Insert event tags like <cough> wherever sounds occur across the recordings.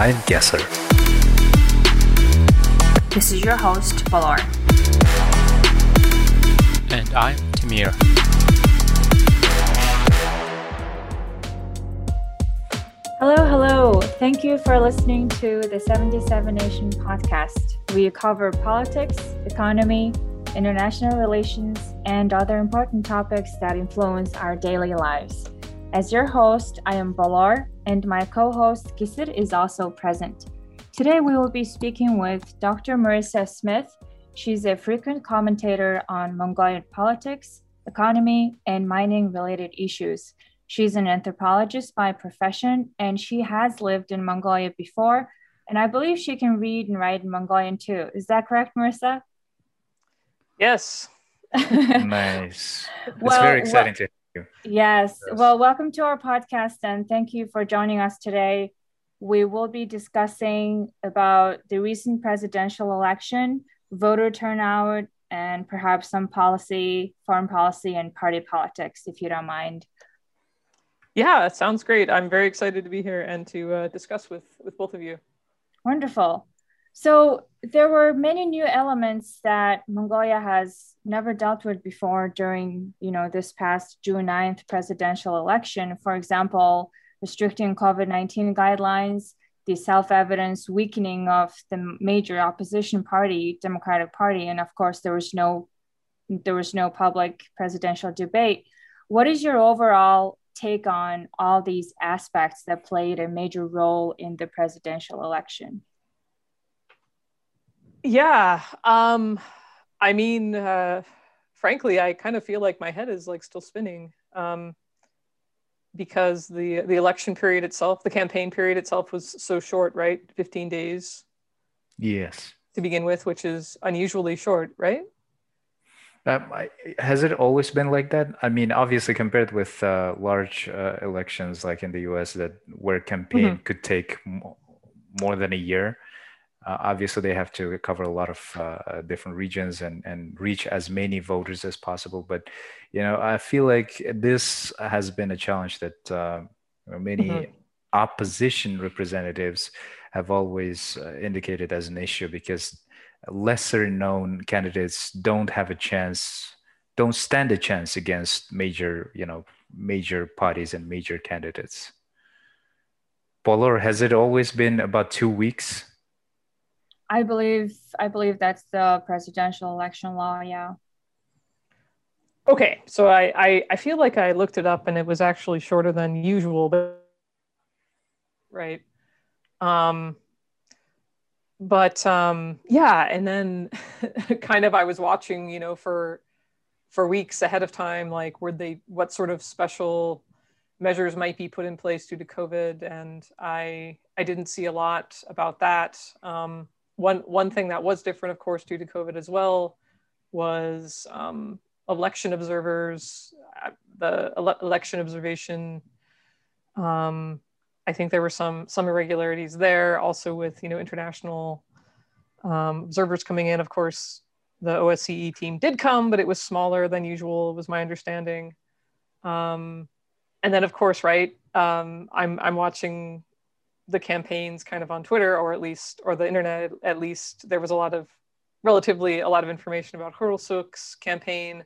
I'm Guesser. This is your host, Balor. And I'm Tamir. Hello, hello. Thank you for listening to the 77 Nation podcast. We cover politics, economy, international relations, and other important topics that influence our daily lives. As your host, I am Balor, and my co host, Gisir, is also present. Today, we will be speaking with Dr. Marissa Smith. She's a frequent commentator on Mongolian politics, economy, and mining related issues. She's an anthropologist by profession, and she has lived in Mongolia before. And I believe she can read and write in Mongolian too. Is that correct, Marissa? Yes. <laughs> nice. It's well, very exciting well, to you. Yes. yes. Well, welcome to our podcast and thank you for joining us today. We will be discussing about the recent presidential election, voter turnout, and perhaps some policy, foreign policy, and party politics, if you don't mind. Yeah, it sounds great. I'm very excited to be here and to uh, discuss with with both of you. Wonderful. So there were many new elements that Mongolia has never dealt with before during, you know, this past June 9th presidential election. For example, restricting COVID-19 guidelines, the self-evidence weakening of the major opposition party, Democratic Party, and of course there was no there was no public presidential debate. What is your overall take on all these aspects that played a major role in the presidential election? Yeah. Um, I mean, uh, frankly, I kind of feel like my head is like still spinning um, because the the election period itself, the campaign period itself, was so short, right? Fifteen days. Yes. To begin with, which is unusually short, right? Um, has it always been like that? I mean, obviously, compared with uh, large uh, elections like in the U.S., that where campaign mm-hmm. could take more than a year obviously they have to cover a lot of uh, different regions and, and reach as many voters as possible. But you know i feel like this has been a challenge that uh, many mm-hmm. opposition representatives have always uh, indicated as an issue because lesser known candidates don't have a chance don't stand a chance against major you know major parties and major candidates. Polar, has it always been about two weeks I believe I believe that's the presidential election law. Yeah. Okay, so I, I I feel like I looked it up and it was actually shorter than usual, but right. Um, but um, yeah, and then <laughs> kind of I was watching, you know, for for weeks ahead of time, like were they what sort of special measures might be put in place due to COVID, and I I didn't see a lot about that. Um, one one thing that was different, of course, due to COVID as well, was um, election observers. Uh, the ele- election observation. Um, I think there were some some irregularities there, also with you know international um, observers coming in. Of course, the OSCE team did come, but it was smaller than usual, was my understanding. Um, and then, of course, right, um, I'm I'm watching the campaigns kind of on Twitter or at least or the internet at least there was a lot of relatively a lot of information about Khurelsukh's campaign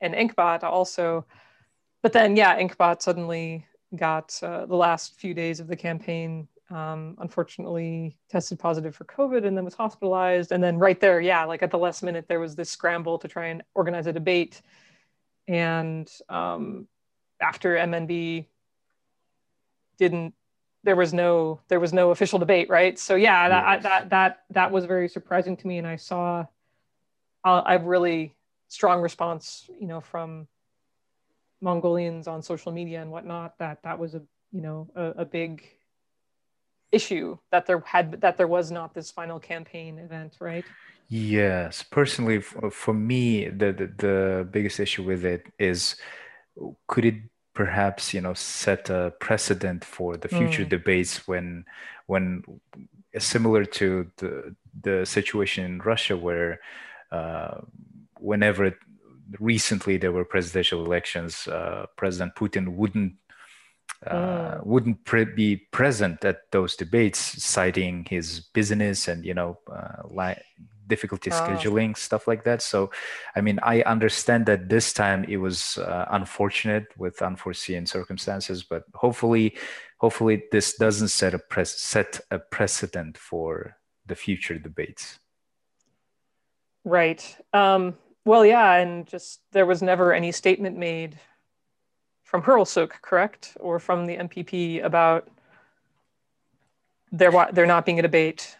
and Enkhbat also. But then yeah, Enkhbat suddenly got uh, the last few days of the campaign um, unfortunately tested positive for COVID and then was hospitalized. And then right there, yeah, like at the last minute, there was this scramble to try and organize a debate. And um, after MNB didn't there was no there was no official debate, right? So yeah, that yes. that that that was very surprising to me, and I saw a, a really strong response, you know, from Mongolians on social media and whatnot. That that was a you know a, a big issue that there had that there was not this final campaign event, right? Yes, personally, for me, the, the the biggest issue with it is could it perhaps you know set a precedent for the future mm. debates when when similar to the the situation in Russia where uh, whenever it, recently there were presidential elections uh, President Putin wouldn't uh, Mm. wouldn't pre- be present at those debates, citing his business and you know uh, li- difficulty Oh. scheduling stuff like that. So, I mean, I understand that this time it was uh, unfortunate with unforeseen circumstances, but hopefully, hopefully this doesn't set a pre- set a precedent for the future debates. Right. Um, well, yeah, and just there was never any statement made from Khurelsukh, correct, or from the MPP about there there not being a debate.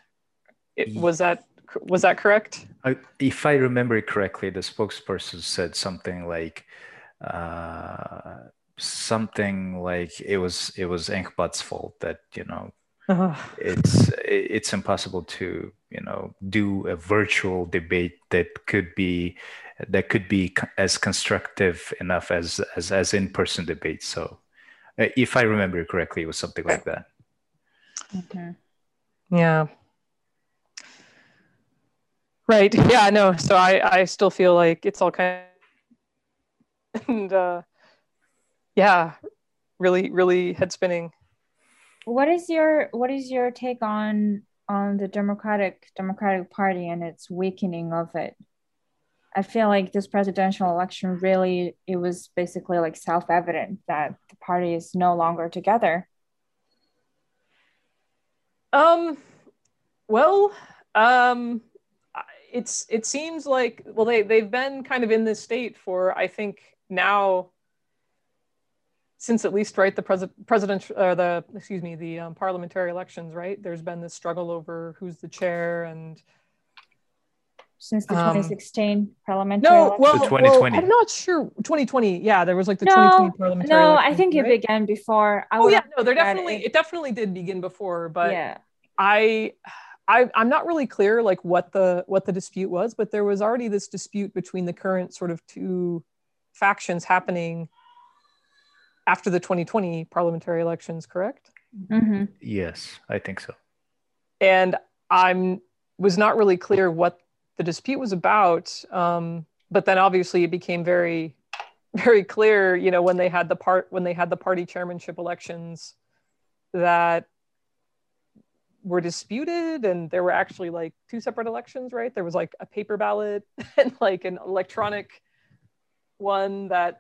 It, was that was that correct? I, if I remember correctly, the spokesperson said something like uh, something like it was it was Enkhbat's fault that you know Ugh. it's it's impossible to you know do a virtual debate that could be that could be as constructive enough as as as in-person debates. So, uh, if I remember correctly, it was something like that. Mhm. Yeah. Right. <laughs> Yeah. No. So I I still feel like it's all kind of <laughs> and uh, yeah, really really head spinning. What is your what is your take on on the Democratic Democratic Party and its weakening of it? I feel like this presidential election really it was basically like self-evident that the party is no longer together. Um, well, um, it's it seems like well they they've been kind of in this state for I think now since at least right the president president or the excuse me the um, parliamentary elections right there's been this struggle over who's the chair and Since the Um, 2016 parliamentary no election. well, The well 2020. I'm not sure 2020 yeah there was like the No, 2020 parliamentary no, I elections, think it began before. I oh yeah no there read definitely it. it definitely did begin before but yeah. I, I I'm not really clear like what the what the dispute was, but there was already this dispute between the current sort of two factions happening after the 2020 parliamentary elections, correct? hmm Yes, I think so. And I'm was not really clear what the dispute was about. Um, but then obviously it became very very clear, you know, when they had the part when they had the party chairmanship elections that were disputed and there were actually like two separate elections, right? There was like a paper ballot <laughs> and like an electronic one that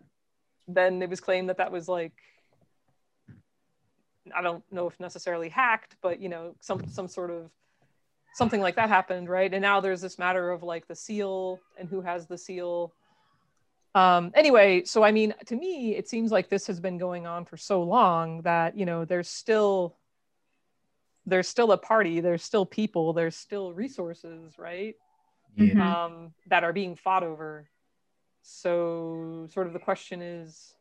then it was claimed that that was like I don't know if necessarily hacked, but you know, some some sort of something like that happened, right? And now there's this matter of like the seal and who has the seal. Um, anyway, so I mean, to me, it seems like this has been going on for so long that you know there's still there's still a party, there's still people, there's still resources, right? Yeah. Mhm. um, that are being fought over. So, sort of the question is,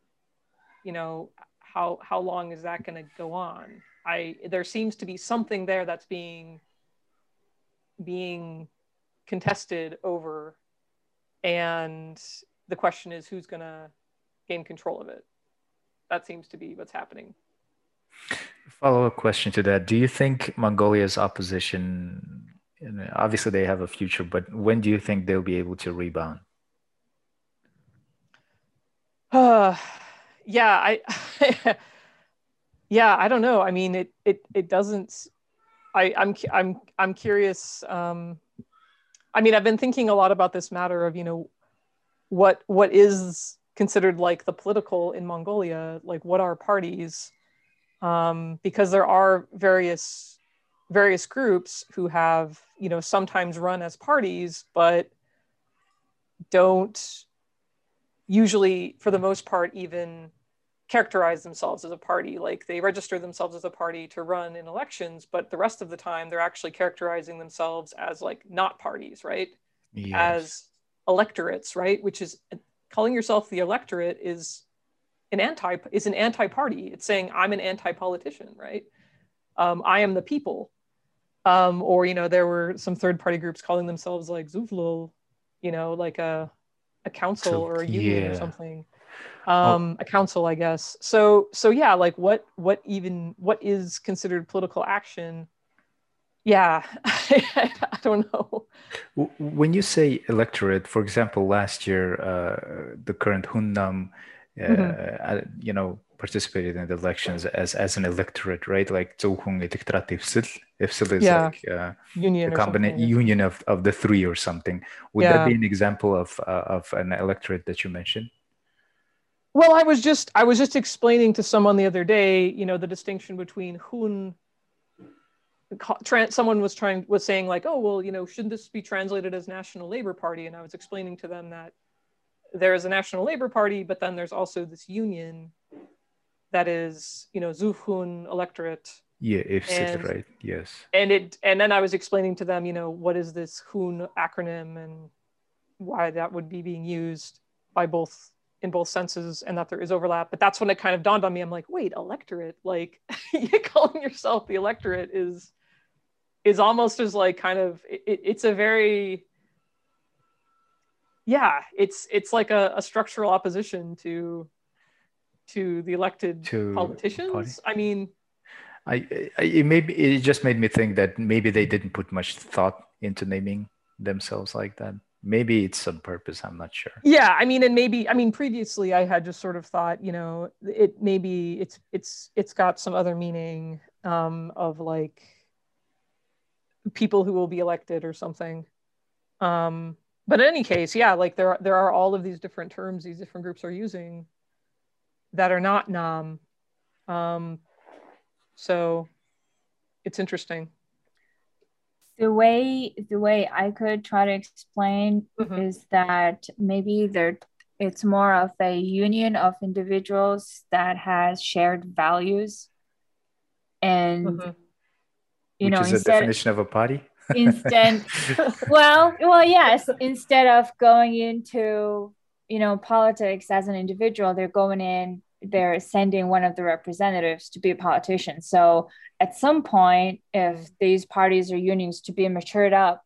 you know, how how long is that going to go on? I there seems to be something there that's being being contested over, and the question is who's going to gain control of it. That seems to be what's happening. Follow up question to that. Do you think Mongolia's opposition, obviously they have a future, but when do you think they'll be able to rebound? Uh, <sighs> yeah, I <laughs> yeah, I don't know. I mean, it it it doesn't. I I'm I'm I'm curious. Um, I mean, I've been thinking a lot about this matter of you know, what what is considered like the political in Mongolia, like what are parties, um, because there are various various groups who have you know sometimes run as parties, but don't usually for the most part even characterize themselves as a party. Like they register themselves as a party to run in elections but the rest of the time they're actually characterizing themselves as like not parties right? Yes. as electorates right? Which is calling yourself the electorate is an anti is an anti-party. It's saying i'm an anti-politician right? Um, i am the people. Um, or you know there were some third party groups calling themselves like zuvlul you know like a a council So- or a union or something. Um a council i guess. So so yeah like what what even what is considered political action? Yeah <laughs> i don't know. When you say electorate, for example, last year, uh, the current Hunnam, mm-hmm. Uh, you know, participated in the elections as as an electorate, right? Like Zohung is like uh, union, combina- union of, of the three or something. Would yeah. that be an example of uh, of an electorate that you mentioned? Well, I was just I was just explaining to someone the other day, you know, the distinction between Hun. Trans, someone was trying was saying like, oh well, you know, shouldn't this be translated as National Labor Party? And I was explaining to them that there is a National Labor Party, but then there's also this union that is, you know, Zuhun electorate, Yeah, ifsil, And- right? Yes. and it and then I was explaining to them, you know, what is this Hun acronym and why that would be being used by both in both senses and that there is overlap. But that's when it kind of dawned on me. I'm like, wait, electorate, like <laughs> you calling yourself the electorate is is almost as like kind of it- it's a very yeah, it's it's like a, a structural opposition to to the elected To politicians. party. I mean, I, I it maybe it just made me think that maybe they didn't put much thought into naming themselves like that. Maybe it's on purpose. I'm not sure. yeah i mean and maybe i mean previously i had just sort of thought you know it maybe it's it's it's got some other meaning um of like people who will be elected or something um but in any case yeah like there are there are all of these different terms these different groups are using that are not nam um so it's interesting The way the way I could try to explain Mhm. is that maybe there it's more of a union of individuals that has shared values and Mhm. you Which know is the instead definition of a party. Instead well well yes instead of going into you know politics as an individual they're going in they're sending one of the representatives to be a politician. So at some point if these parties or unions to be matured up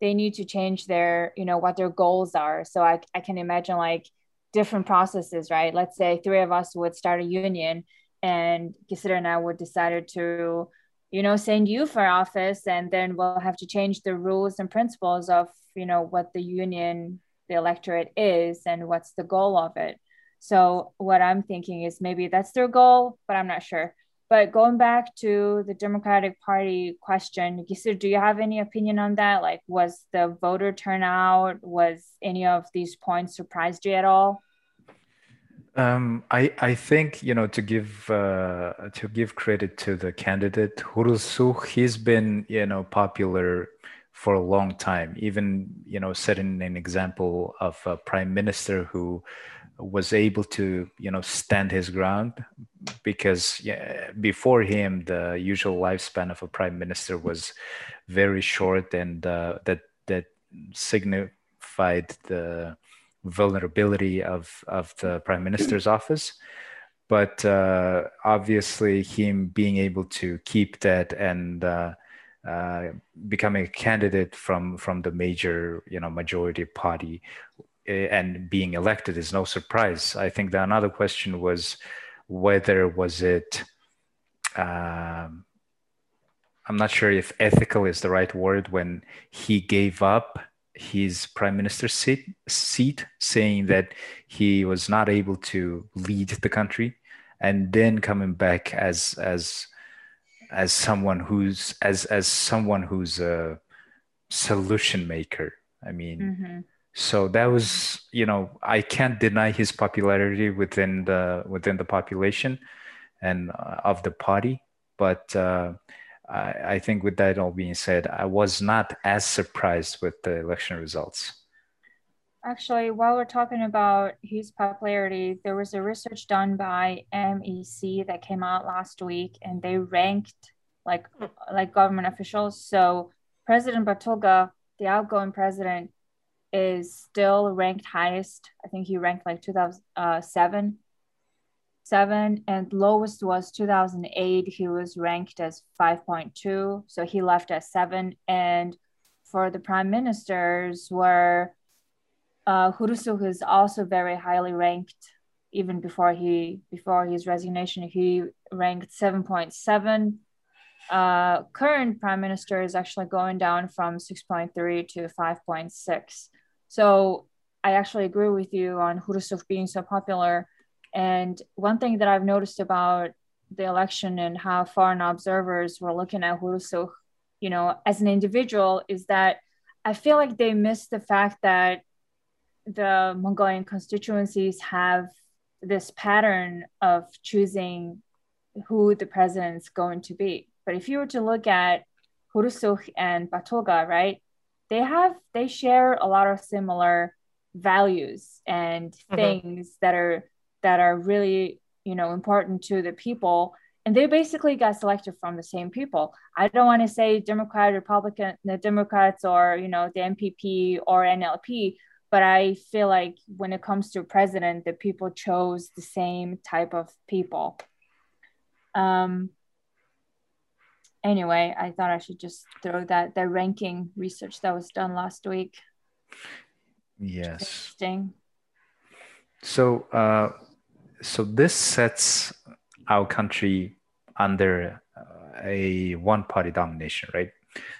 they need to change their you know what their goals are. So i, I can imagine like different processes right? Let's say three of us would start a union and Gisela and i would decided to you know send you for office and then we'll have to change the rules and principles of you know what the union the electorate is and what's the goal of it. So what i'm thinking is maybe that's their goal but i'm not sure. But going back to the democratic party question Gisela, do you have any opinion on that? Like was the voter turnout was any of these points surprised you at all Um, I I think you know to give uh, to give credit to the candidate Hurusu, he's been you know popular for a long time. Even you know setting an example of a prime minister who was able to you know stand his ground because yeah, before him the usual lifespan of a prime minister was very short and uh, that that signified the vulnerability of of the prime minister's office. But uh, obviously him being able to keep that and uh, uh, becoming a candidate from from the major you know majority party eh, and being elected is no surprise. I think the another question was whether was it um, i'm not sure if ethical is the right word when he gave up his prime minister seat, seat saying that he was not able to lead the country and then coming back as as as someone who's as as someone who's a solution maker i mean mm-hmm. so that was you know i can't deny his popularity within the within the population and uh, of the party but uh, I, I think with that all being said i was not as surprised with the election results Actually, while we're talking about his popularity, there was a research done by MEC that came out last week, and they ranked like like government officials. So President Battulga, the outgoing president, is still ranked highest. I think he ranked like 2007, uh, seven, and lowest was 2008. He was ranked as 5.2, so he left at seven. And for the prime ministers were uh, Khurelsukh is also very highly ranked. Even before he before his resignation, he ranked seven point seven. Uh, current prime minister is actually going down from six point three to five point six. So I actually agree with you on Khurelsukh being so popular, And one thing that I've noticed about the election and how foreign observers were looking at Khurelsukh, you know, as an individual, is that I feel like they missed the fact that the Mongolian constituencies have this pattern of choosing who the president's going to be. But if you were to look at Khurelsukh and Battulga, right, they have they share a lot of similar values and mm-hmm. things that are that are really you know important to the people and they basically got selected from the same people. I don't want to say democrat republican the democrats or you know the mpp or nlp but i feel like when it comes to president the people chose the same type of people. Um anyway i thought i should just throw that the ranking research that was done last week. Yes. Interesting. So uh so this sets our country under uh, a one party domination right?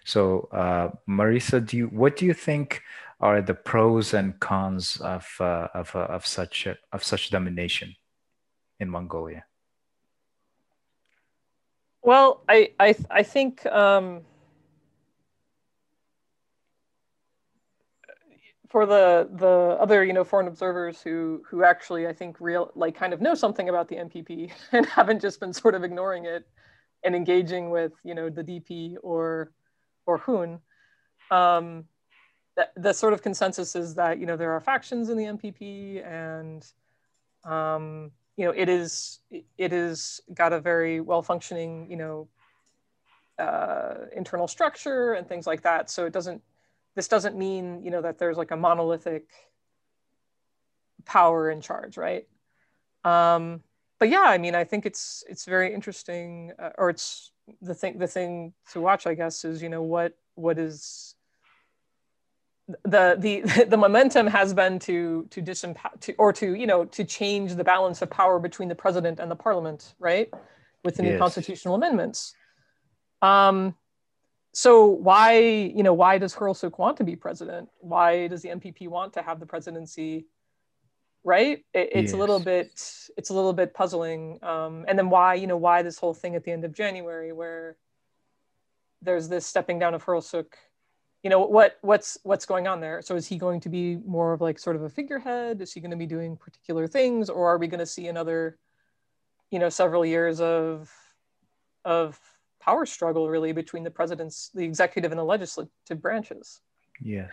So uh, marisa do you what do you think are the pros and cons of uh, of, uh, of such of such domination in mongolia? Well i i, I think um, for the the other you know foreign observers who who actually I think real like kind of know something about the MPP <laughs> and haven't just been sort of ignoring it and engaging with you know the DP or or Hun. Um, the, the sort of consensus is that you know there are factions in the MPP and um, you know it is it is got a very well functioning you know uh, internal structure and things like that. So it doesn't this doesn't mean you know that there's like a monolithic power in charge right? Um, but yeah i mean i think it's it's very interesting uh, or it's the thing the thing to watch i guess is you know what what is the the <laughs> the momentum has been to to disempower to, or to you know to change the balance of power between the president and the parliament right? With the yes. new constitutional amendments. Um so why you know why does Khurelsukh want to be president? Why does the MPP want to have the presidency? Right? It, it's yes. a little bit it's a little bit puzzling. Um, and then why you know why this whole thing at the end of January where there's this stepping down of Khurelsukh. You know what what's what's going on there? So is he going to be more of like sort of a figurehead? Is he going to be doing particular things, or are we going to see another, you know, several years of of power struggle really between the president's, the executive and the legislative branches. Yes.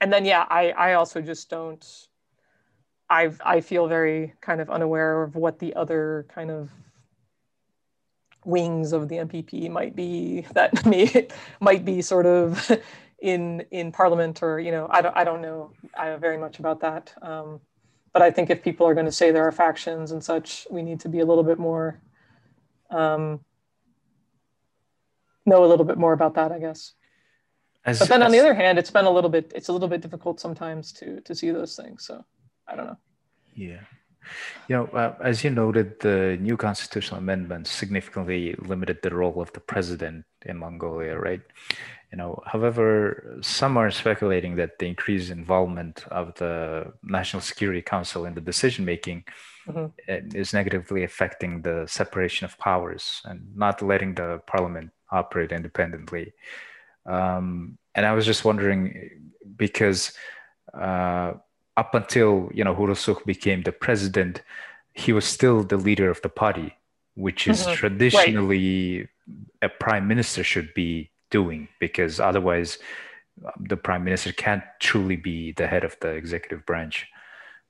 And then, yeah, I, I also just don't, I, I feel very kind of unaware of what the other kind of wings of the mpp might be <laughs> that may, might be sort of <laughs> in in parliament or you know I don't I don't know I very much about that. Um, but I think if people are going to say there are factions and such, we need to be a little bit more, um, know a little bit more about that, I guess. As, but then on the other hand, it's been a little bit, it's a little bit difficult sometimes to to see those things. So I don't know. Yeah. You know, uh, as you noted, the new constitutional amendments significantly limited the role of the president in Mongolia, right? You know, however, some are speculating that the increased involvement of the National Security Council in the decision making mm-hmm. Eh, is negatively affecting the separation of powers and not letting the parliament operate independently. Um, and I was just wondering because uh, up until you know Khurelsukh became the president, he was still the leader of the party, which is mm-hmm. traditionally right. a prime minister should be doing because otherwise um, the prime minister can't truly be the head of the executive branch.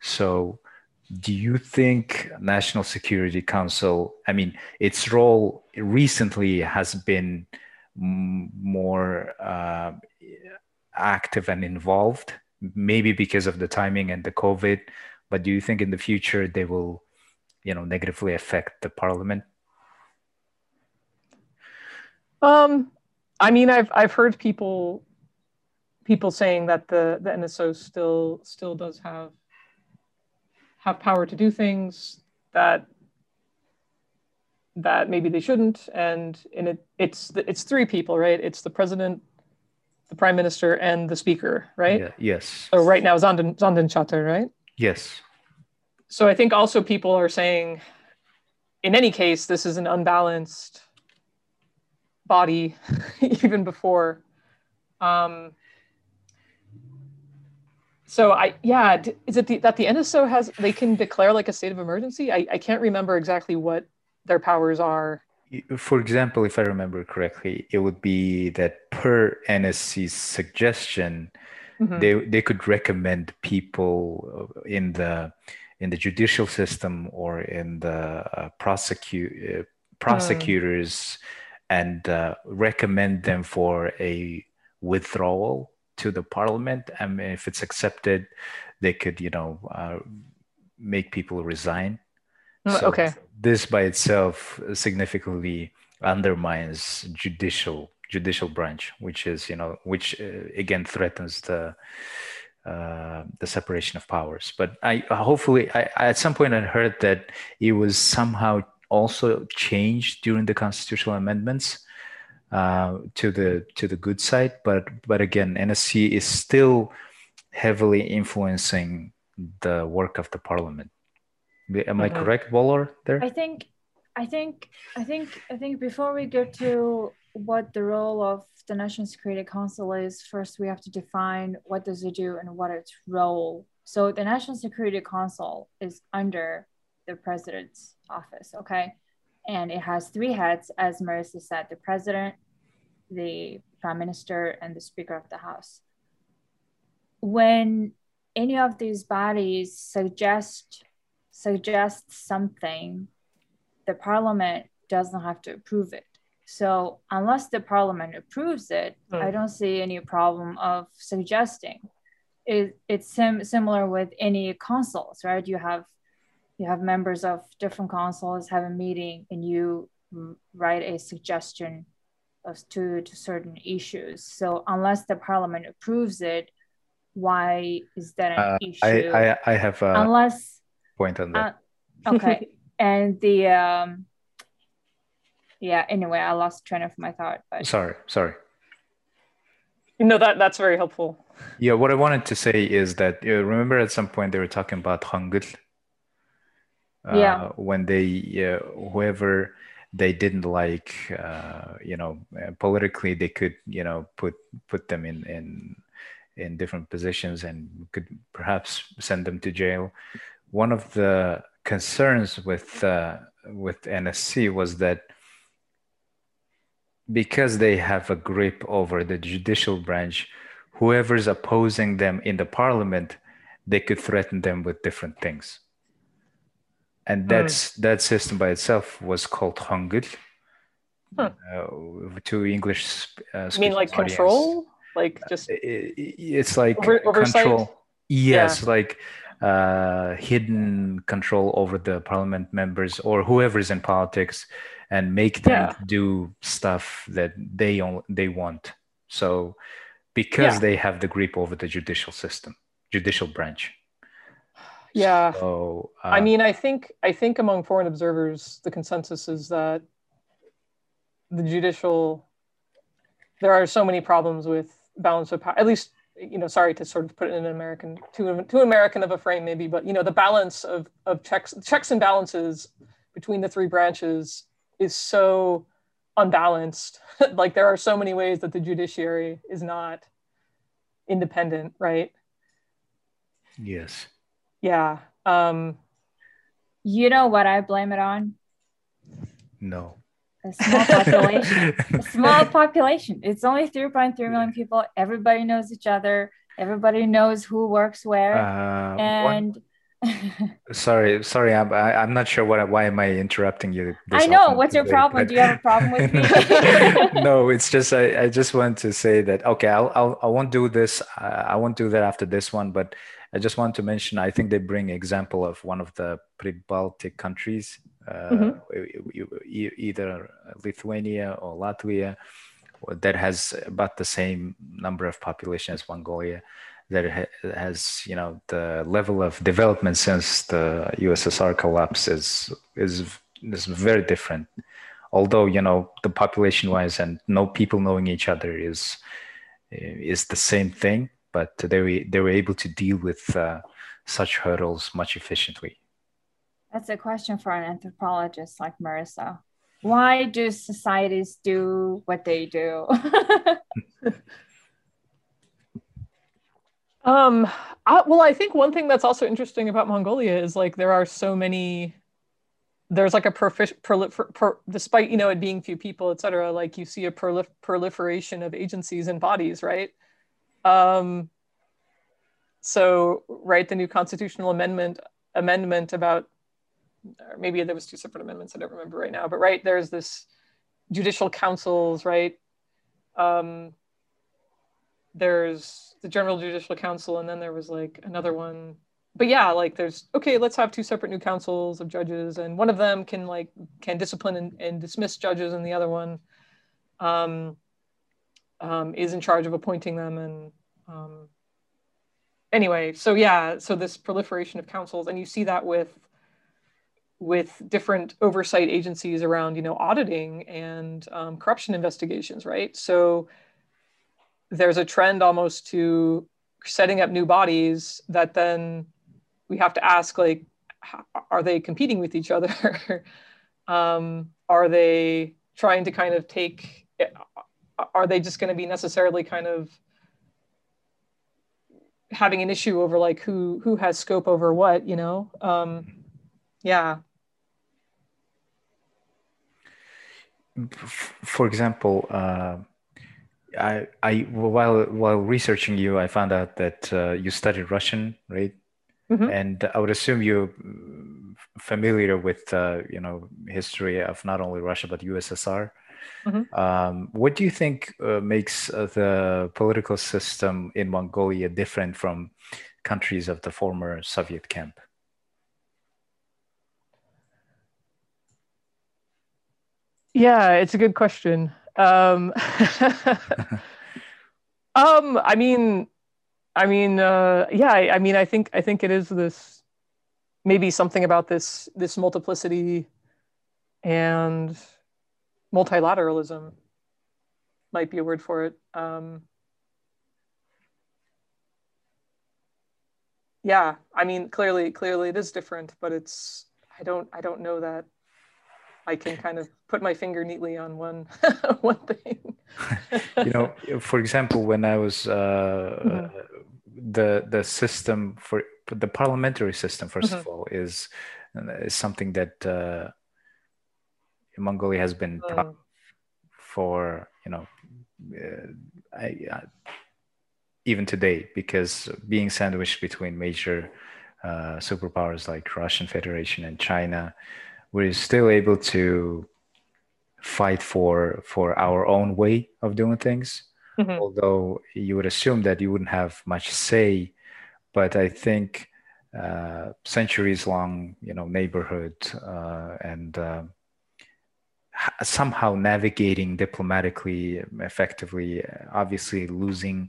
So do you think national security council i mean its role recently has been more uh, active and involved maybe because of the timing and the covid but do you think in the future they will you know negatively affect the parliament? Um I mean, I've I've heard people people saying that the the NSO still still does have have power to do things that that maybe they shouldn't and and it it's it's three people right it's the president the prime minister and the speaker, right? Yeah, yes. So right now, Zonden, Zandanshatar, right? Yes. So I think also people are saying, in any case, this is an unbalanced body, <laughs> even before. Um, so I yeah, is it the, that the NSO has they can declare like a state of emergency? I, I can't remember exactly what their powers are. For example, if I remember correctly, it would be that per NSC's suggestion, mm-hmm. they they could recommend people in the in the judicial system or in the uh, prosecute uh, prosecutors mm. And uh, recommend them for a withdrawal to the parliament. And if it's accepted they could you know uh, make people resign. Mm, so okay. this by itself significantly undermines judicial judicial branch which is you know which uh, again threatens the uh, the separation of powers. But i hopefully I, at some point i heard that it was somehow also changed during the constitutional amendments uh, to the to the good side. But but again, NSC is still heavily influencing the work of the parliament. Am I mm-hmm. correct, Waller? There, I think, I think, I think, I think. Before we get to what the role of the National Security Council is, first we have to define what does it do and what its role. So the National Security Council is under the president's office. Okay and it has three heads, as Marissa said, the president, the prime minister, and the speaker of the house. When any of these bodies suggest suggest something, the parliament doesn't have to approve it. So unless the parliament approves it, mm. I don't see any problem of suggesting. It, it's sim- similar with any councils, right? You have you have members of different councils have a meeting and you write a suggestion of to, to certain issues. So unless the parliament approves it, why is that an uh, issue? I, I, I have a unless point on that. Uh, okay. <laughs> and the um yeah, anyway, I lost train of my thought. But sorry, sorry. No, that that's very helpful. Yeah, what I wanted to say is that you remember at some point they were talking about Hangul yeah. Uh, when they whoever they didn't like uh, you know politically they could you know put put them in in in different positions and could perhaps send them to jail one of the concerns with uh, with NSC was that because they have a grip over the judicial branch whoever's opposing them in the parliament they could threaten them with different things and hmm. that's mm. that system by itself was called Hangul. Huh. Uh, to English. Uh, you mean like audience. control, like just it, it's like Over, control. Yes, yeah. like uh, hidden control over the parliament members or whoever is in politics, and make them yeah. do stuff that they on, they want. So, because yeah. they have the grip over the judicial system, judicial branch. Yeah. So, uh, I mean, I think I think among foreign observers, the consensus is that the judicial there are so many problems with balance of power. At least, you know, sorry to sort of put it in an American too too American of a frame, maybe, but you know, the balance of of checks checks and balances between the three branches is so unbalanced. <laughs> like there are so many ways that the judiciary is not independent, right? Yes. Yeah. Um, you know what I blame it on? No. A small population. <laughs> a small population. It's only 3.3 million people. Everybody knows each other. Everybody knows who works where. Uh, and sorry, sorry, I'm I, am i am not sure what why am I interrupting you. I know. What's your problem? But... Do you have a problem with me? <laughs> no, it's just I, I just want to say that okay, I'll, I'll I won't do this. I, I won't do that after this one, but I just want to mention, I think they bring example of one of the pre-Baltic countries, uh, mm-hmm. either Lithuania or Latvia, that has about the same number of population as Mongolia, that has, you know, the level of development since the USSR collapse is is is very different. Although you know the population wise and no people knowing each other is is the same thing, but they were, they were able to deal with uh, such hurdles much efficiently. That's a question for an anthropologist like Marissa. Why do societies do what they do? <laughs> um, I, well, I think one thing that's also interesting about Mongolia is like there are so many. There's like a prolifer- per, despite you know it being few people, et cetera. Like you see a prolif- proliferation of agencies and bodies, right? Um, so, right, the new constitutional amendment amendment about maybe there was two separate amendments. I don't remember right now, but right there's this judicial councils, right? Um, there's the General Judicial Council, and then there was like another one. But yeah, like there's okay, let's have two separate new councils of judges, and one of them can like can discipline and, and dismiss judges, and the other one um, um, is in charge of appointing them. And um, anyway, so yeah, so this proliferation of councils, and you see that with with different oversight agencies around you know auditing and um, corruption investigations right so there's a trend almost to setting up new bodies that then we have to ask like are they competing with each other? <laughs> Um, are they trying to kind of take are they just going to be necessarily kind of having an issue over like who who has scope over what you know? Um, yeah. For example, uh, I, I while while researching you, I found out that uh, you studied Russian, right? Mm-hmm. And I would assume you're familiar with uh, you know history of not only Russia but USSR. Mm-hmm. Um, what do you think uh, makes uh, the political system in Mongolia different from countries of the former Soviet camp? Yeah, it's a good question. Um, <laughs> um, I mean, I mean, uh, yeah, I, I, mean, I think, I think it is this, maybe something about this, this multiplicity and multilateralism might be a word for it. Um, yeah, I mean, clearly, clearly it is different, but it's, I don't, I don't know that I can kind of put my finger neatly on one <laughs> one thing. <laughs> you know, for example, when I was uh, mm-hmm. the the system for the parliamentary system, 1st mm-hmm. of all, is is something that uh, Mongolia has been mm. for you know, uh, I, uh, even today because being sandwiched between major uh, superpowers like Russian Federation and China we're still able to fight for for our own way of doing things mm-hmm. although you would assume that you wouldn't have much say but i think uh, centuries long you know neighborhood uh, and uh, somehow navigating diplomatically effectively obviously losing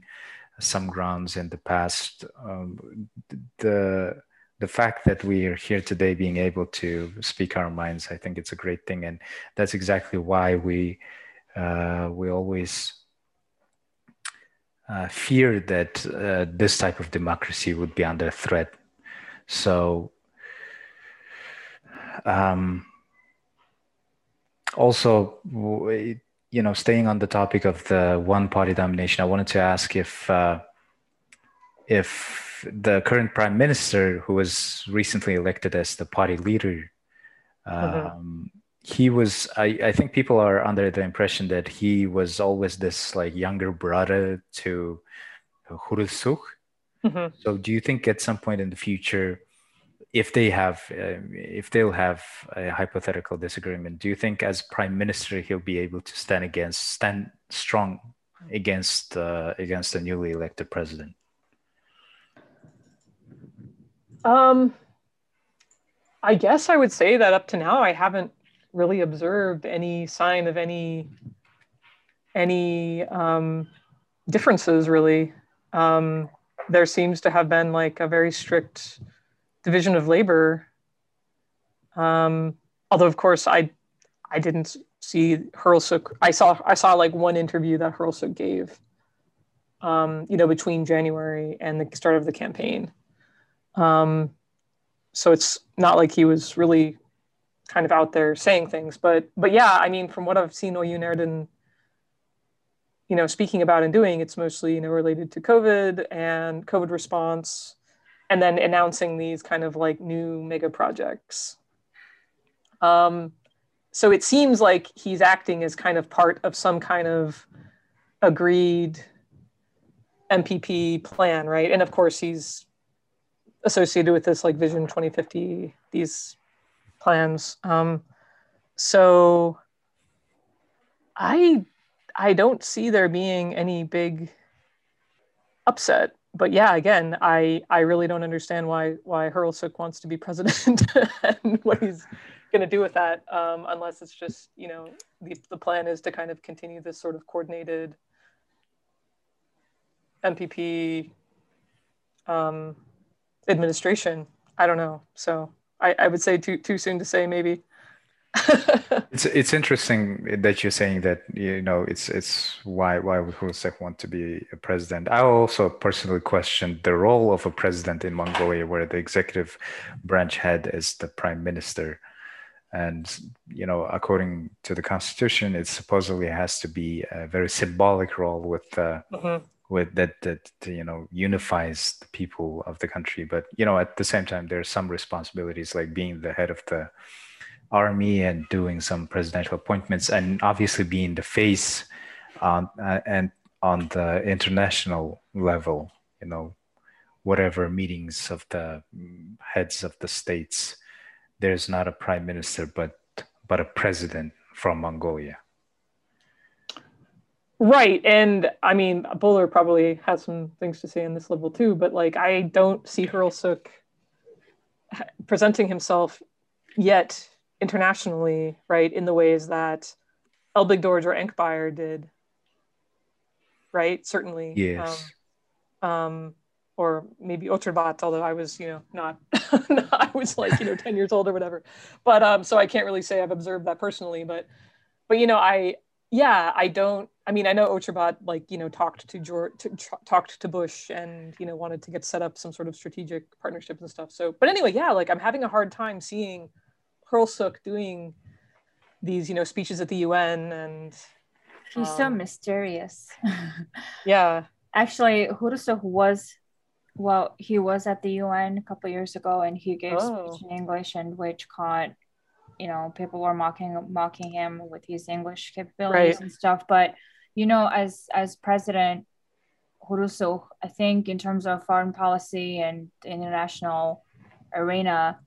some grounds in the past um, the the fact that we are here today being able to speak our minds i think it's a great thing. And that's exactly why we uh, we always uh, fear that uh, this type of democracy would be under threat. So um, also you know staying on the topic of the one party domination i wanted to ask if uh, if the current prime minister, who was recently elected as the party leader, mm-hmm. um, he was. I, I think people are under the impression that he was always this like younger brother to Khurelsukh. Mm-hmm. So, do you think at some point in the future, if they have, uh, if they'll have a hypothetical disagreement, do you think as prime minister he'll be able to stand against, stand strong against uh, against the newly elected president? Um, I guess I would say that up to now, I haven't really observed any sign of any any um, differences. Really, um, there seems to have been like a very strict division of labor. Um, although, of course, I I didn't see Khurelsukh. I saw I saw like one interview that Khurelsukh gave um, you know, between January and the start of the campaign. Um, so it's not like he was really kind of out there saying things, but but yeah, I mean, from what I've seen Oyun Erdene, you know, speaking about and doing, it's mostly you know related to COVID and COVID response, and then announcing these kind of like new mega projects. Um, so it seems like he's acting as kind of part of some kind of agreed MPP plan, right? And of course, he's associated with this like Vision 2050, these plans. Um, so I I don't see there being any big upset. But yeah, again, I I really don't understand why why Khurelsukh wants to be president <laughs> and what he's going to do with that, um, unless it's just you know the the plan is to kind of continue this sort of coordinated MPP um, administration. I don't know. So I, I would say too too soon to say maybe. <laughs> it's it's interesting that you're saying that you know it's it's why why would Khurelsukh want to be a president. I also personally questioned the role of a president in Mongolia, where the executive branch head is the prime minister, and you know according to the constitution, it supposedly has to be a very symbolic role with. Uh, mm-hmm with that that you know unifies the people of the country. But you know at the same time there are some responsibilities like being the head of the army and doing some presidential appointments and obviously being the face on uh, and on the international level you know whatever meetings of the heads of the states. There's not a prime minister but but a president from mongolia Right. And I mean, Buller probably has some things to say on this level too, but like, I don't see Khurelsukh presenting himself yet internationally, right, in the ways that Elbig Elbegdorj or Enkhbayar did. Right. Certainly. Yes. Um, um, or maybe Ochirbat, although I was, you know, <laughs> not, I was like, you know, 10 years old or whatever. But um, so I can't really say I've observed that personally, but, but, you know, I, yeah, I don't. I mean, I know Ochirbat like you know talked to George, to, talked to Bush, and you know wanted to get set up some sort of strategic partnerships and stuff. So, but anyway, yeah, like I'm having a hard time seeing Khurelsukh doing these you know speeches at the UN, and he's um, so mysterious. <laughs> yeah, actually, Khurelsukh was. Well, he was at the UN a couple years ago, and he gave oh. speech in English, and which caught you know people were mocking mocking him with his english capabilities right. and stuff but you know as as president Khurelsukh, I think in terms of foreign policy and international arena,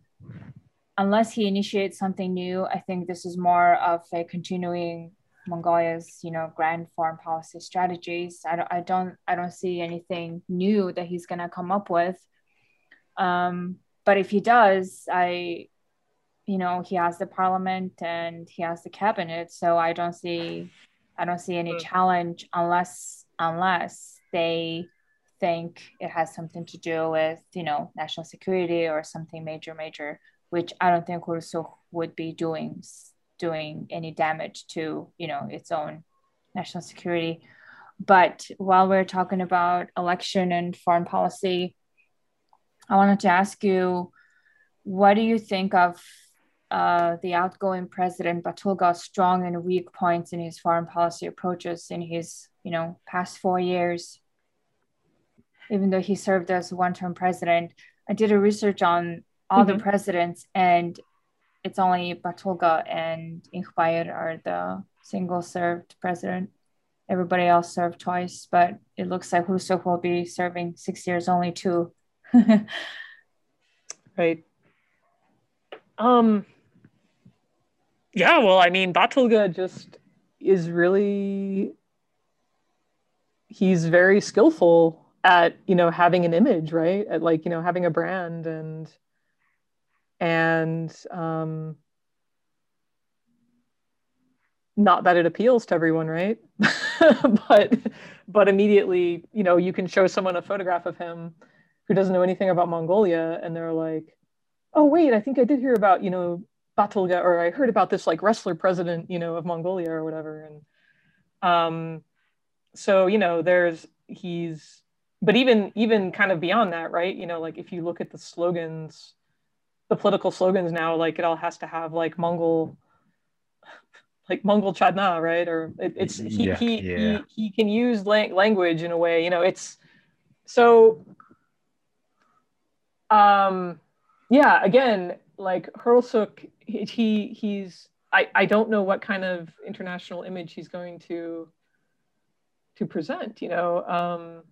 unless he initiates something new, I think this is more of a continuing Mongolia's, you know, grand foreign policy strategies. I don't, I don't, I don't see anything new that he's gonna come up with. Um, but if he does, I, you know he has the parliament and he has the cabinet so i don't see i don't see any mm. challenge unless unless they think it has something to do with you know national security or something major major which i don't think Khurelsukh would be doing doing any damage to you know its own national security but while we're talking about election and foreign policy i wanted to ask you what do you think of uh, the outgoing president Battulga's strong and weak points in his foreign policy approaches in his, you know, past four years. Even though he served as one-term president, I did a research on all mm-hmm. the presidents, and it's only Battulga and Enkhbayar are the single-served president. Everybody else served twice, but it looks like Khurelsukh will be serving six years only too. <laughs> right. Um, yeah, well, I mean, Battulga just is really he's very skillful at you know having an image, right? At like you know having a brand and and um, not that it appeals to everyone, right? <laughs> but but immediately, you know, you can show someone a photograph of him who doesn't know anything about Mongolia, and they're like, "Oh, wait, I think I did hear about you know Battulga, or I heard about this like wrestler president, you know, of Mongolia or whatever. And um, so, you know, there's he's but even even kind of beyond that right you know like if you look at the slogans the political slogans now like it all has to have like mongol <laughs> like mongol chadna right or it, it's he Yeah, he, yeah. he he can use lang- language in a way you know it's so um yeah again like Khurelsukh, he, he he's I, I don't know what kind of international image he's going to to present you know um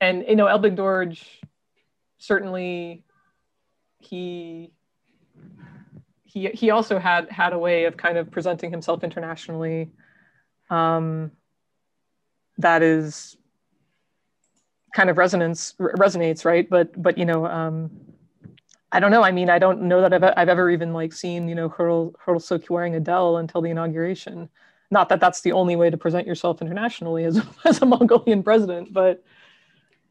and you know Elbegdorj certainly he he he also had had a way of kind of presenting himself internationally. Um that is kind of resonance resonates right? But but you know um I don't know. I mean, I don't know that I've, I've ever even like seen, you know, Hurl Khurelsukh wearing a deel until the inauguration. Not that that's the only way to present yourself internationally as, <laughs> as a Mongolian president, but,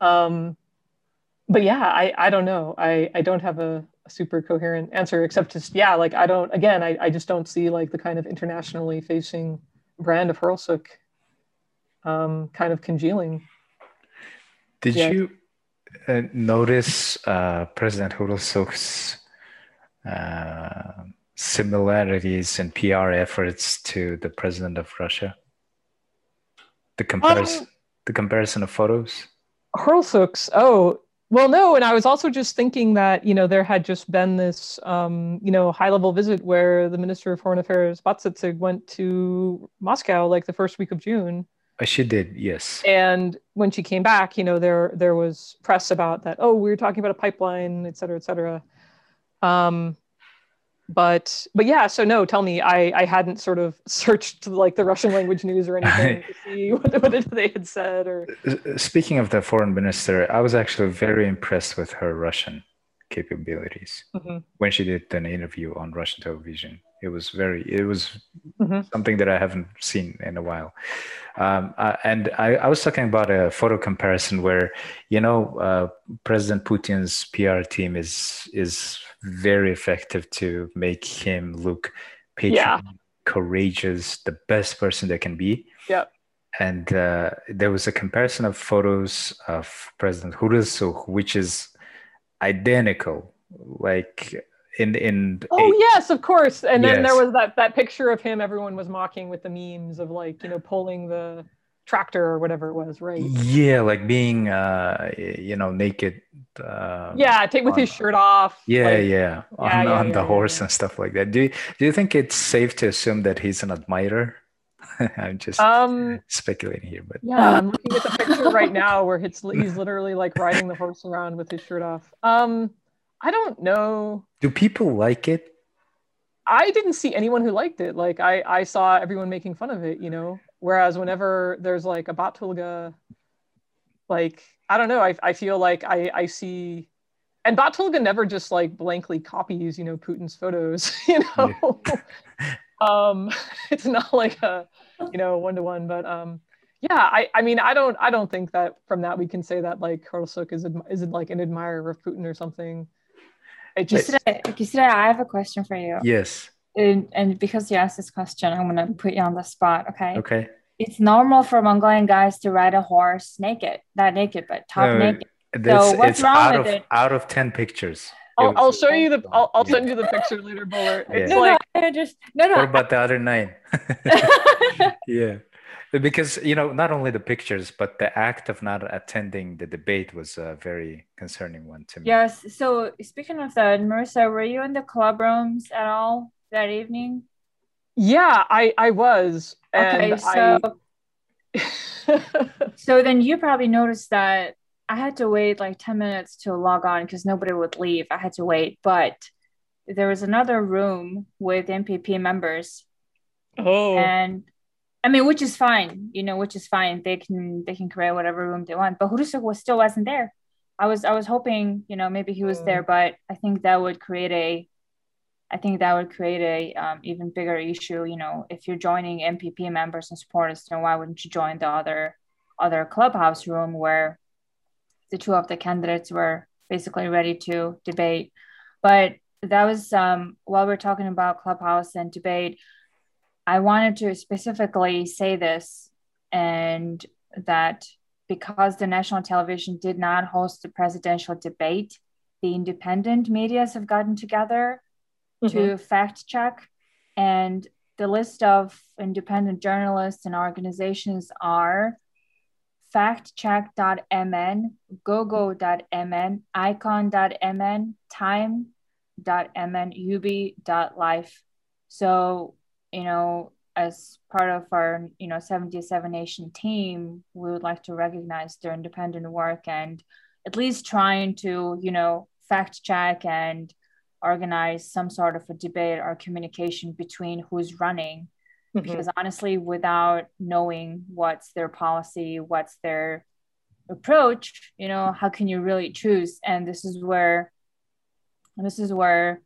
um, but yeah, I, I don't know. I, I don't have a, a super coherent answer except just, yeah, like I don't, again, I, I just don't see like the kind of internationally facing brand of Khurelsukh um, kind of congealing. Did Yeah. you notice uh, President Khurelsukh's uh, similarities in PR efforts to the president of Russia? The comparison, the comparison of photos. Khurelsukh's. Oh, well, no. And I was also just thinking that, you know, there had just been this, um, you know, high level visit where the Minister of Foreign Affairs, Battsetseg, went to Moscow like the first week of June. Uh, she did, yes. And when she came back, you know, there there was press about that. Oh, we were talking about a pipeline, et cetera, et cetera. Um, but but yeah, so no, tell me, I I hadn't sort of <laughs> searched like the Russian language news or anything <laughs> to see <laughs> what, what they had said or. Uh, Speaking of the foreign minister, I was actually very impressed with her Russian capabilities Mhm. when she did an interview on Russian television. It was very, it was Mhm. something that I haven't seen in a while. Um, uh, and I, I was talking about a photo comparison where, you know, uh, President Putin's PR team is is very effective to make him look Yeah. patriotic, courageous, the best person they can be. Yep. And uh, there was a comparison of photos of President Khurelsukh, which is identical, like in in Oh yes, of course. And then there was that that picture of him everyone was mocking with the memes of like, you know, pulling the tractor or whatever it was, right? yeah, like being uh, you know naked. Uh, Yeah, take with his shirt off. Yeah, like- yeah, on, Yeah, on yeah, the yeah, horse and stuff like that. Do you, do you think it's safe to assume that he's an admirer? <laughs> I'm just Um speculating here, but yeah, I'm looking at the picture right now where it's he's literally like riding the horse around with his shirt off. Um I don't know. do people like it? I didn't see anyone who liked it. Like I, I saw everyone making fun of it, you know. Whereas whenever there's like a Battulga, like I don't know, I, I feel like I, I see, and Battulga never just like blankly copies, you know, Putin's photos, <laughs> you know. <laughs> um, <laughs> it's not like a, you know, one to one, but um, yeah, I, I mean, I don't, I don't think that from that we can say that like Khurelsukh is is like an admirer of Putin or something. It just Kisira, Kisira, I have a question for you. Yes. And, and because you asked this question, I'm going to put you on the spot, okay? Okay. It's normal for Mongolian guys to ride a horse naked, not naked, but top No, naked. This, what's it's wrong out with of it? out of ten pictures. I'll, I'll show you the I'll, I'll send you the picture later, Buller. It's Yeah. No, like no, I just, no, no. What about the other nine? <laughs> <laughs> yeah, because you know not only the pictures, but the act of not attending the debate was a very concerning one to me. yes. So speaking of that, Marissa, were you in the club rooms at all that evening? Yeah, I I was. Okay, so I, <laughs> so then you probably noticed that I had to wait like 10 minutes to log on because nobody would leave. I had to wait, but there was another room with MPP members oh, and I mean, which is fine, you know, which is fine. They can they can create whatever room they want. But Khurelsukh was still wasn't there. I was I was hoping, you know, maybe he was there, but I think that would create a I think that would create a um, even bigger issue. You know, if you're joining MPP members and supporters, then why wouldn't you join the other other clubhouse room where the two of the candidates were basically ready to debate? But that was um, while we're talking about clubhouse and debate. I wanted to specifically say this and that because the national television did not host the presidential debate, the independent medias have gotten together mm-hmm. to fact check. And the list of independent journalists and organizations are factcheck.mn, gogo.mn, icon.mn, time.mn, ubi.life. So, you know, as part of our, you know, 77 Nation team, we would like to recognize their independent work and at least trying to, you know, fact check and organize some sort of a debate or communication between who's running mm-hmm. because honestly without knowing what's their policy what's their approach you know how can you really choose and this is where this is where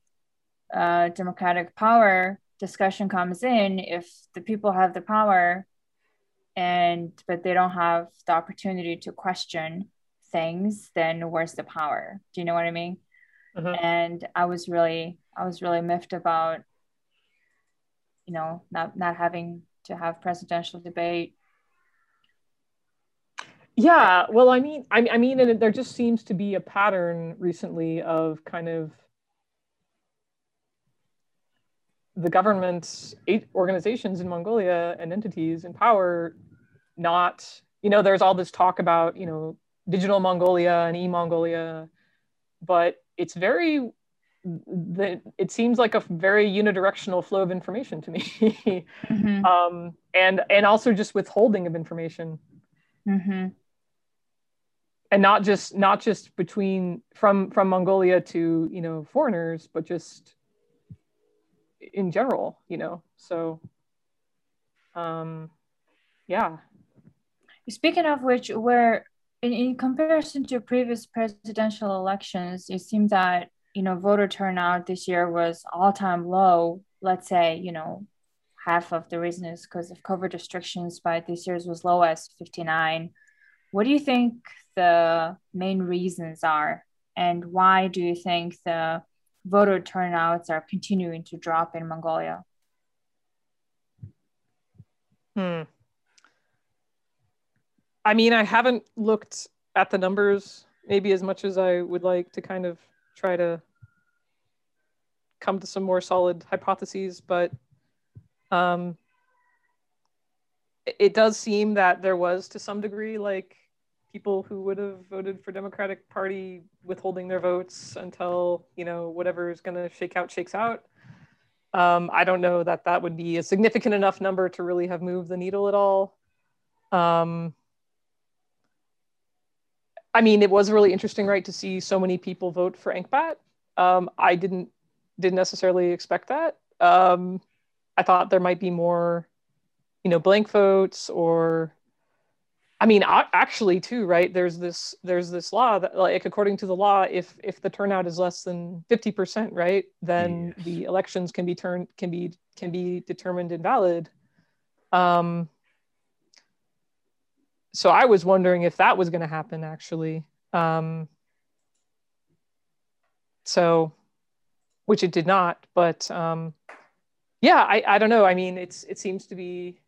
uh, democratic power discussion comes in if the people have the power and but they don't have the opportunity to question things then where's the power? Do you know what i mean? Mm-hmm. and i was really i was really miffed about you know not not having to have presidential debate. Yeah well i mean i, I mean and there just seems to be a pattern recently of kind of the government's eight organizations in mongolia and entities in power not you know there's all this talk about you know digital mongolia and e-mongolia but it's very the, it seems like a very unidirectional flow of information to me mm-hmm. <laughs> um, and and also just withholding of information mm-hmm. and not just not just between from from mongolia to you know foreigners but just in general you know so um yeah speaking of which where in, in comparison to previous presidential elections, it seems that you know voter turnout this year was all-time low. Let's say you know half of the reason is because of COVID restrictions, but this year's was low as 59. What do you think the main reasons are, and why do you think the voter turnouts are continuing to drop in Mongolia? Hmm. I mean, I haven't looked at the numbers maybe as much as I would like to kind of try to come to some more solid hypotheses, but um, it does seem that there was to some degree like people who would have voted for Democratic Party withholding their votes until you know whatever is going to shake out shakes out. Um, I don't know that that would be a significant enough number to really have moved the needle at all. Um, I mean, it was really interesting, right, to see so many people vote for Enkhbat. Um, I didn't didn't necessarily expect that. Um, I thought there might be more, you know, blank votes or, I mean, actually, too, right? There's this there's this law that, like, according to the law, if if the turnout is less than fifty percent, right, then yes. the elections can be turned can be can be determined invalid. Um, so I was wondering if that was going to happen actually. Um, so, which it did not, but um, yeah, I, I don't know. I mean, it's it seems to be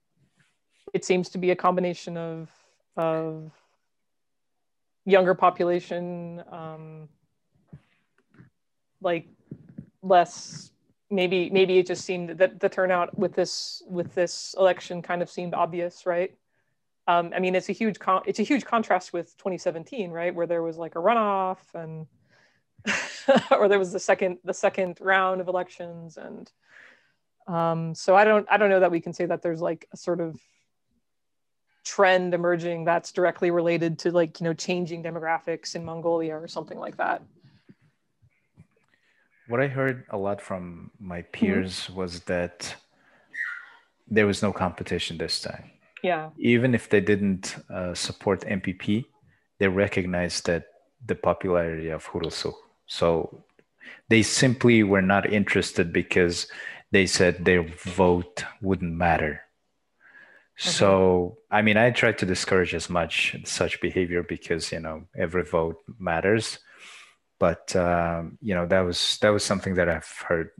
it seems to be a combination of of younger population, um, like less maybe maybe it just seemed that the turnout with this with this election kind of seemed obvious, right? Um, I mean, it's a huge con- it's a huge contrast with 2017, right, where there was like a runoff and <laughs> or there was the second the second round of elections, and um, so I don't I don't know that we can say that there's like a sort of trend emerging that's directly related to like you know changing demographics in Mongolia or something like that. What I heard a lot from my peers mm-hmm. was that there was no competition this time yeah even if they didn't uh, support mpp they recognized that the popularity of Khurelsukh. So they simply were not interested because they said their vote wouldn't matter. So I mean, I try to discourage as much such behavior because you know every vote matters. But um, you know that was that was something that I've heard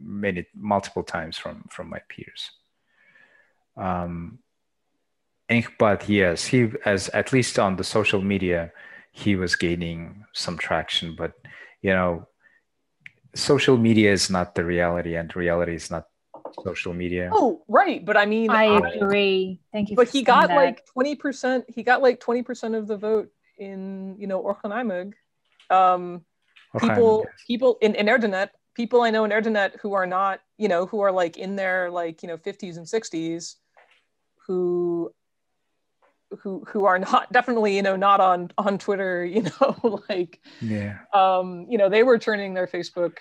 many multiple times from from my peers. Um, Enkhbat, yes, he as at least on the social media, he was gaining some traction. But you know, social media is not the reality, and reality is not social media. Oh, right. But I mean, I agree. Thank you. but he got that. like 20% he got like 20% of the vote in you know Orkhon aimag. um Okay, people yes. people in, in Erdenet people I know in Erdenet who are not you know who are like in their like you know 50s and 60s who who who are not <laughs> definitely you know not on on Twitter you know <laughs> like Yeah. um you know they were turning their Facebook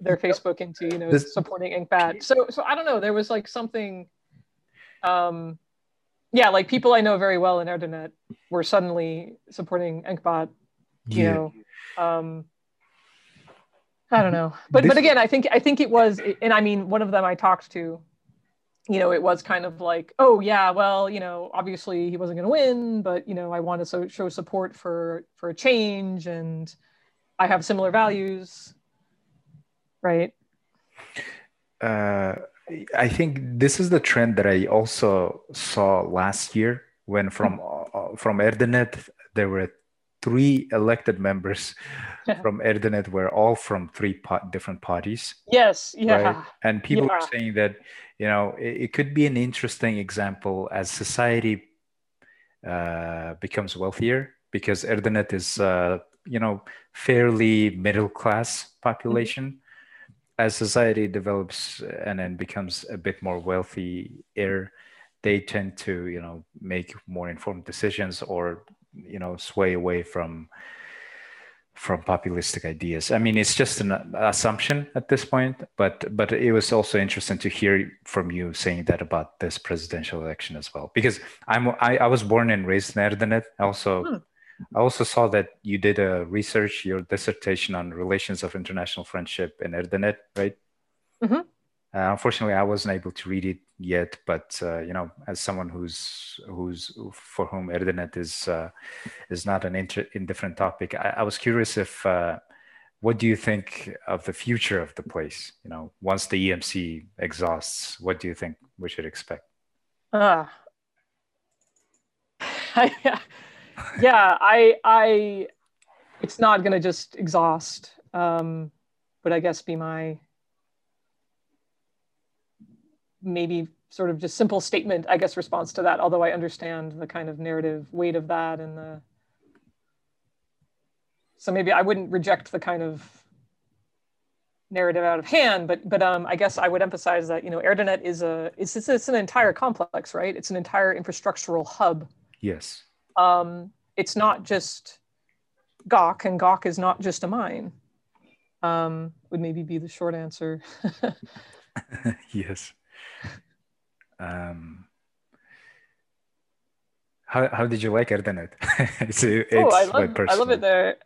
their Facebook into you know This- supporting Enkhbat. So so I don't know. There was like something, um, yeah, like people I know very well in Erdenet were suddenly supporting Enkhbat. You Yeah. know, um, I don't know, but This- but again, I think I think it was, and I mean, one of them I talked to. You know, it was kind of like, oh yeah, well, you know, obviously he wasn't going to win, but you know, I want to so, show support for for a change, and I have similar values, right? uh, I think this is the trend that I also saw last year when from uh, from Erdenet there were three elected members <laughs> from Erdenet were all from three pa- different parties, Yes, yeah. right? And people are saying that you know it, it could be an interesting example as society uh, becomes wealthier because Erdenet is uh, you know fairly middle class population as society develops and then becomes a bit more wealthy they tend to you know make more informed decisions or you know sway away from from populistic ideas i mean it's just an assumption at this point but but it was also interesting to hear from you saying that about this presidential election as well because i'm i, I was born and raised in erdenet also Hmm. I also saw that you did a research, your dissertation on relations of international friendship in Erdenet, right? Mhm. Uh, unfortunately, I wasn't able to read it yet, but uh, you know, as someone who's who's for whom Erdenet is uh, is not an inter- indifferent topic, I, I was curious if uh, what do you think of the future of the place? You know, once the EMC exhausts, what do you think we should expect? Ah. <laughs> yeah, <laughs> yeah. I, I, it's not going to just exhaust, um, but I guess be my maybe sort of just simple statement, I guess, response to that. Although I understand the kind of narrative weight of that and the. So maybe I wouldn't reject the kind of narrative out of hand, but but um, I guess I would emphasize that you know Erdenet is a it's, it's it's an entire complex, right? It's an entire infrastructural hub. Yes. Um, it's not just Gawk, and Gawk is not just a mine. Um, would maybe be the short answer. <laughs> yes. Um, how, how did you like Erdenet? <laughs> it's, it's oh, I my love I love it there.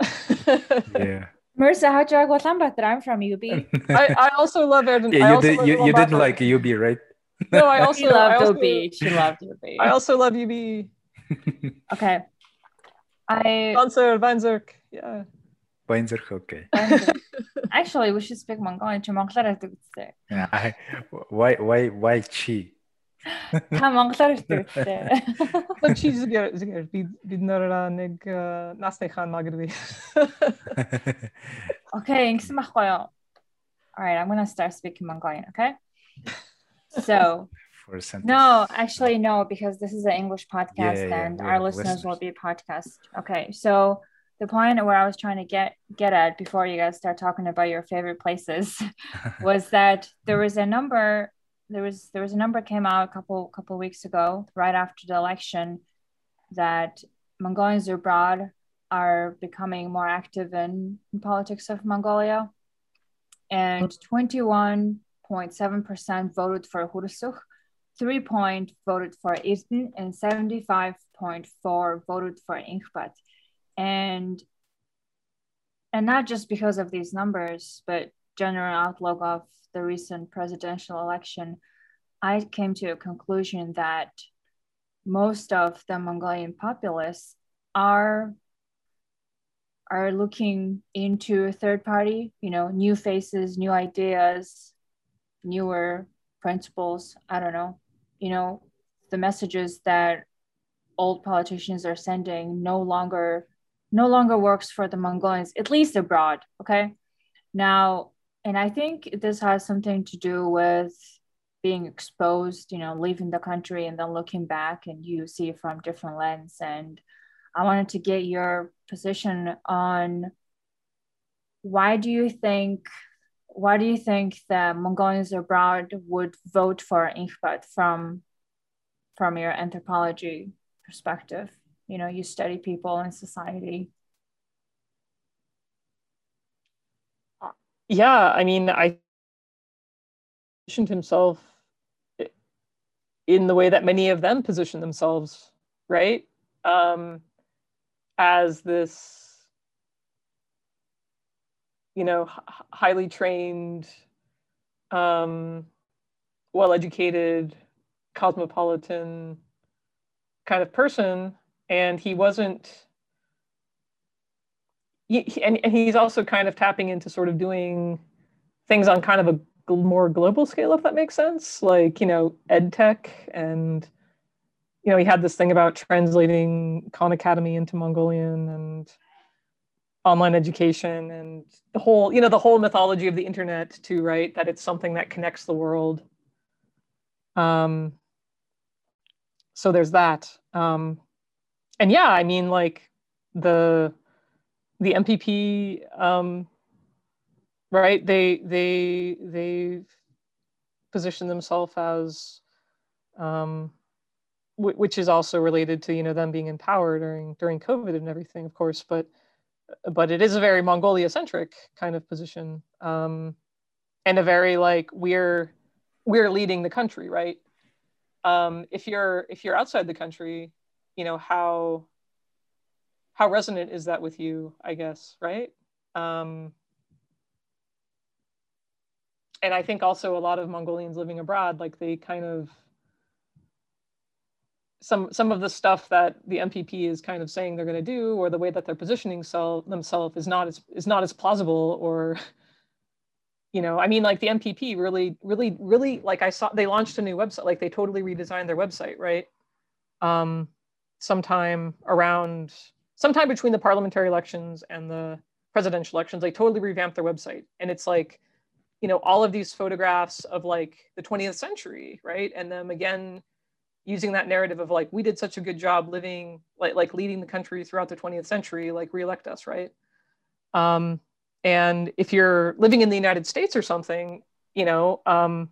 Yeah. <laughs> Mirza, how'd you like Ulaanbaatar? I'm from UB. I, I also love Erdenet. Yeah, you, did, love you, you didn't like UB, right? No, I also She loved I also, UB. She loved UB. I also love UB Okay. I Sponsor Vanzerk. Yeah. Weinzerk, okay. actually we should speak Mongolian. Чи монголоор ярьдаг үстэй. Yeah, I, why, why, why chi? Та монголоор ярьдаг үстэй. But чи зүгээр зүгээр бид бид нэрээ нэг э, насныхан магадгүй. Okay, ингэсэн байхгүй юу? All right, I'm gonna start speaking Mongolian, okay? So, for a sentence. no, actually, no, because this is an English podcast Yeah, yeah, and we our have listeners will listeners. be podcast. Okay, so the point where I was trying to get get at before you guys start talking about your favorite places <laughs> was that there was a number there was there was a number came out a couple couple weeks ago right after the election that Mongolians abroad are becoming more active in, in politics of Mongolia and 21.7% voted for Khurelsukh, 3 point voted for Izmir and 75.4 voted for Enkhbat and and not just because of these numbers but general outlook of the recent presidential election i came to a conclusion that most of the mongolian populace are are looking into a third party you know new faces new ideas newer principles i don't know you know the messages that old politicians are sending no longer no longer works for the Mongolians, at least abroad. Okay. Now, and I think this has something to do with being exposed, you know, leaving the country and then looking back and you see from different lens. And I wanted to get your position on why do you think why do you think that Mongolians abroad would vote for Enkhbat from from your anthropology perspective? You know, you study people in society. Yeah, I mean, I positioned himself in the way that many of them position themselves, right? Um, as this you know, highly trained, um, well educated, cosmopolitan kind of person. And he wasn't, he, and, and he's also kind of tapping into sort of doing things on kind of a more global scale, if that makes sense. Like, you know, ed tech and, you know, he had this thing about translating Khan Academy into Mongolian and, online education and the whole you know the whole mythology of the internet too right? That it's something that connects the world. Um so there's that. Um and yeah i mean like the the mpp um right? They they they position themselves as um which is also related to you know them being in power during during covid and everything of course but but it is a very Mongolia centric kind of position, um, and a very like we're we're leading the country, right? Um, if you're if you're outside the country, you know how how resonant is that with you? I guess, right? Um, and I think also a lot of Mongolians living abroad, like they kind of some some of the stuff that the MPP is kind of saying they're going to do, or the way that they're positioning themselves is not as is not as plausible, or <laughs> you know, I mean, like the MPP really, really, really, like I saw they launched a new website, like they totally redesigned their website, right? Um, sometime around sometime between the parliamentary elections and the presidential elections, they totally revamped their website, and it's like, you know, all of these photographs of like the 20th century, right, and them again using that narrative of like we did such a good job living like like leading the country throughout the 20th century like reelect us right? Um, and if you're living in the united states or something you know um,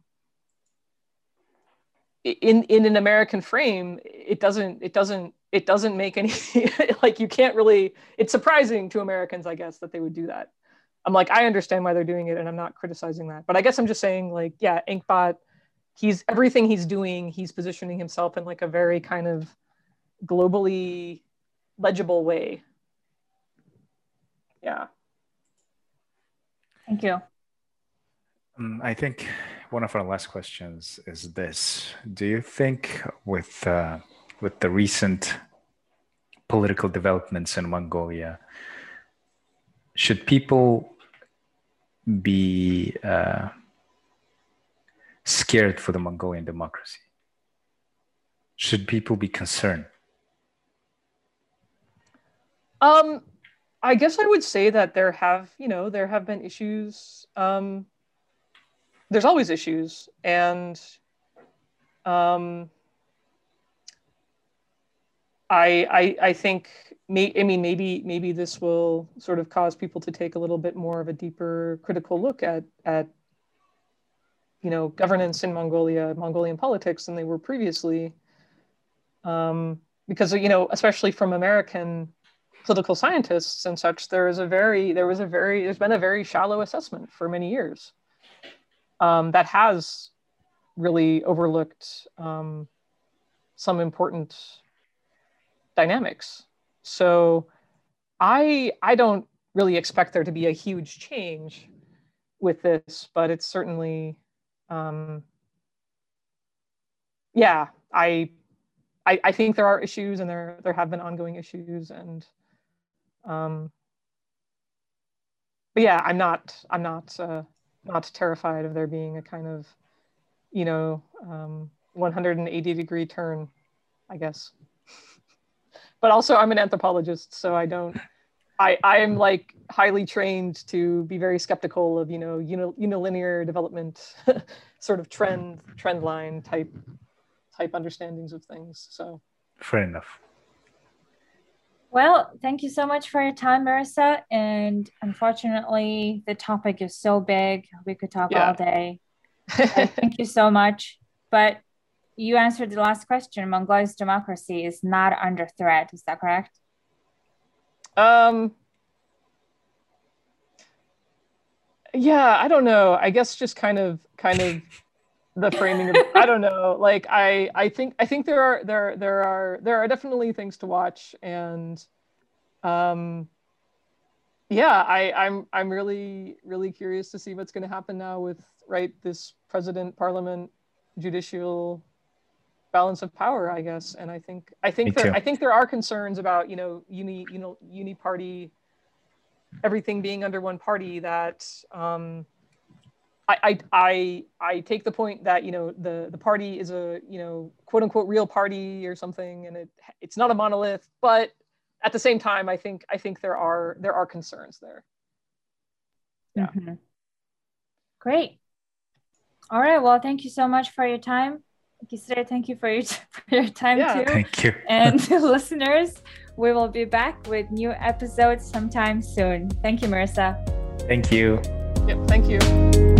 in in an american frame it doesn't it doesn't it doesn't make any <laughs> like you can't really it's surprising to americans i guess that they would do that. I'm like i understand why they're doing it and i'm not criticizing that but i guess i'm just saying like yeah Enkhbat he's everything he's doing he's positioning himself in like a very kind of globally legible way. Yeah. Thank you. Um, i think one of our last questions is this. Do you think with uh, with the recent political developments in mongolia should people be uh, scared for the Mongolian democracy? Should people be concerned? Um, I guess I would say that there have, you know, there have been issues. Um, there's always issues, and um, I, I, I think, may, I mean, maybe, maybe this will sort of cause people to take a little bit more of a deeper critical look at at you know, governance in Mongolia, Mongolian politics than they were previously. Um, because, you know, especially from American political scientists and such, there is a very, there was a very, there's been a very shallow assessment for many years um, that has really overlooked um, some important dynamics. So I, I don't really expect there to be a huge change with this, but it's certainly um, yeah, I, I, I think there are issues, and there there have been ongoing issues, and um, but yeah, I'm not I'm not uh, not terrified of there being a kind of you know um, 180 degree turn, I guess. <laughs> but also I'm an anthropologist, so I don't. I I am like highly trained to be very skeptical of you know unilinear development, <laughs> sort of trend trend line type type understandings of things. So fair enough. Well, thank you so much for your time, Marissa. And unfortunately, the topic is so big, we could talk yeah. all day. <laughs> thank you so much. But you answered the last question. Mongolia's democracy is not under threat. Is that correct? Um, yeah, I don't know. I guess just kind of, kind of the framing of I don't know. Like I I think I think there are there there are there are definitely things to watch and um yeah, I I'm I'm really really curious to see what's going to happen now with right this president parliament judicial balance of power I guess and I think I think there, I think there are concerns about you know uni you know uni party everything being under one party that um I, I I take the point that you know the the party is a you know quote unquote real party or something, and it it's not a monolith. But at the same time, I think I think there are there are concerns there. Yeah. Mm-hmm. Great. All right. Well, thank you so much for your time. Kisre, thank you for your, <laughs> for your time yeah. too. Thank you. <laughs> And <laughs> listeners, we will be back with new episodes sometime soon. Thank you, Marissa. Thank you. Yep. Thank you.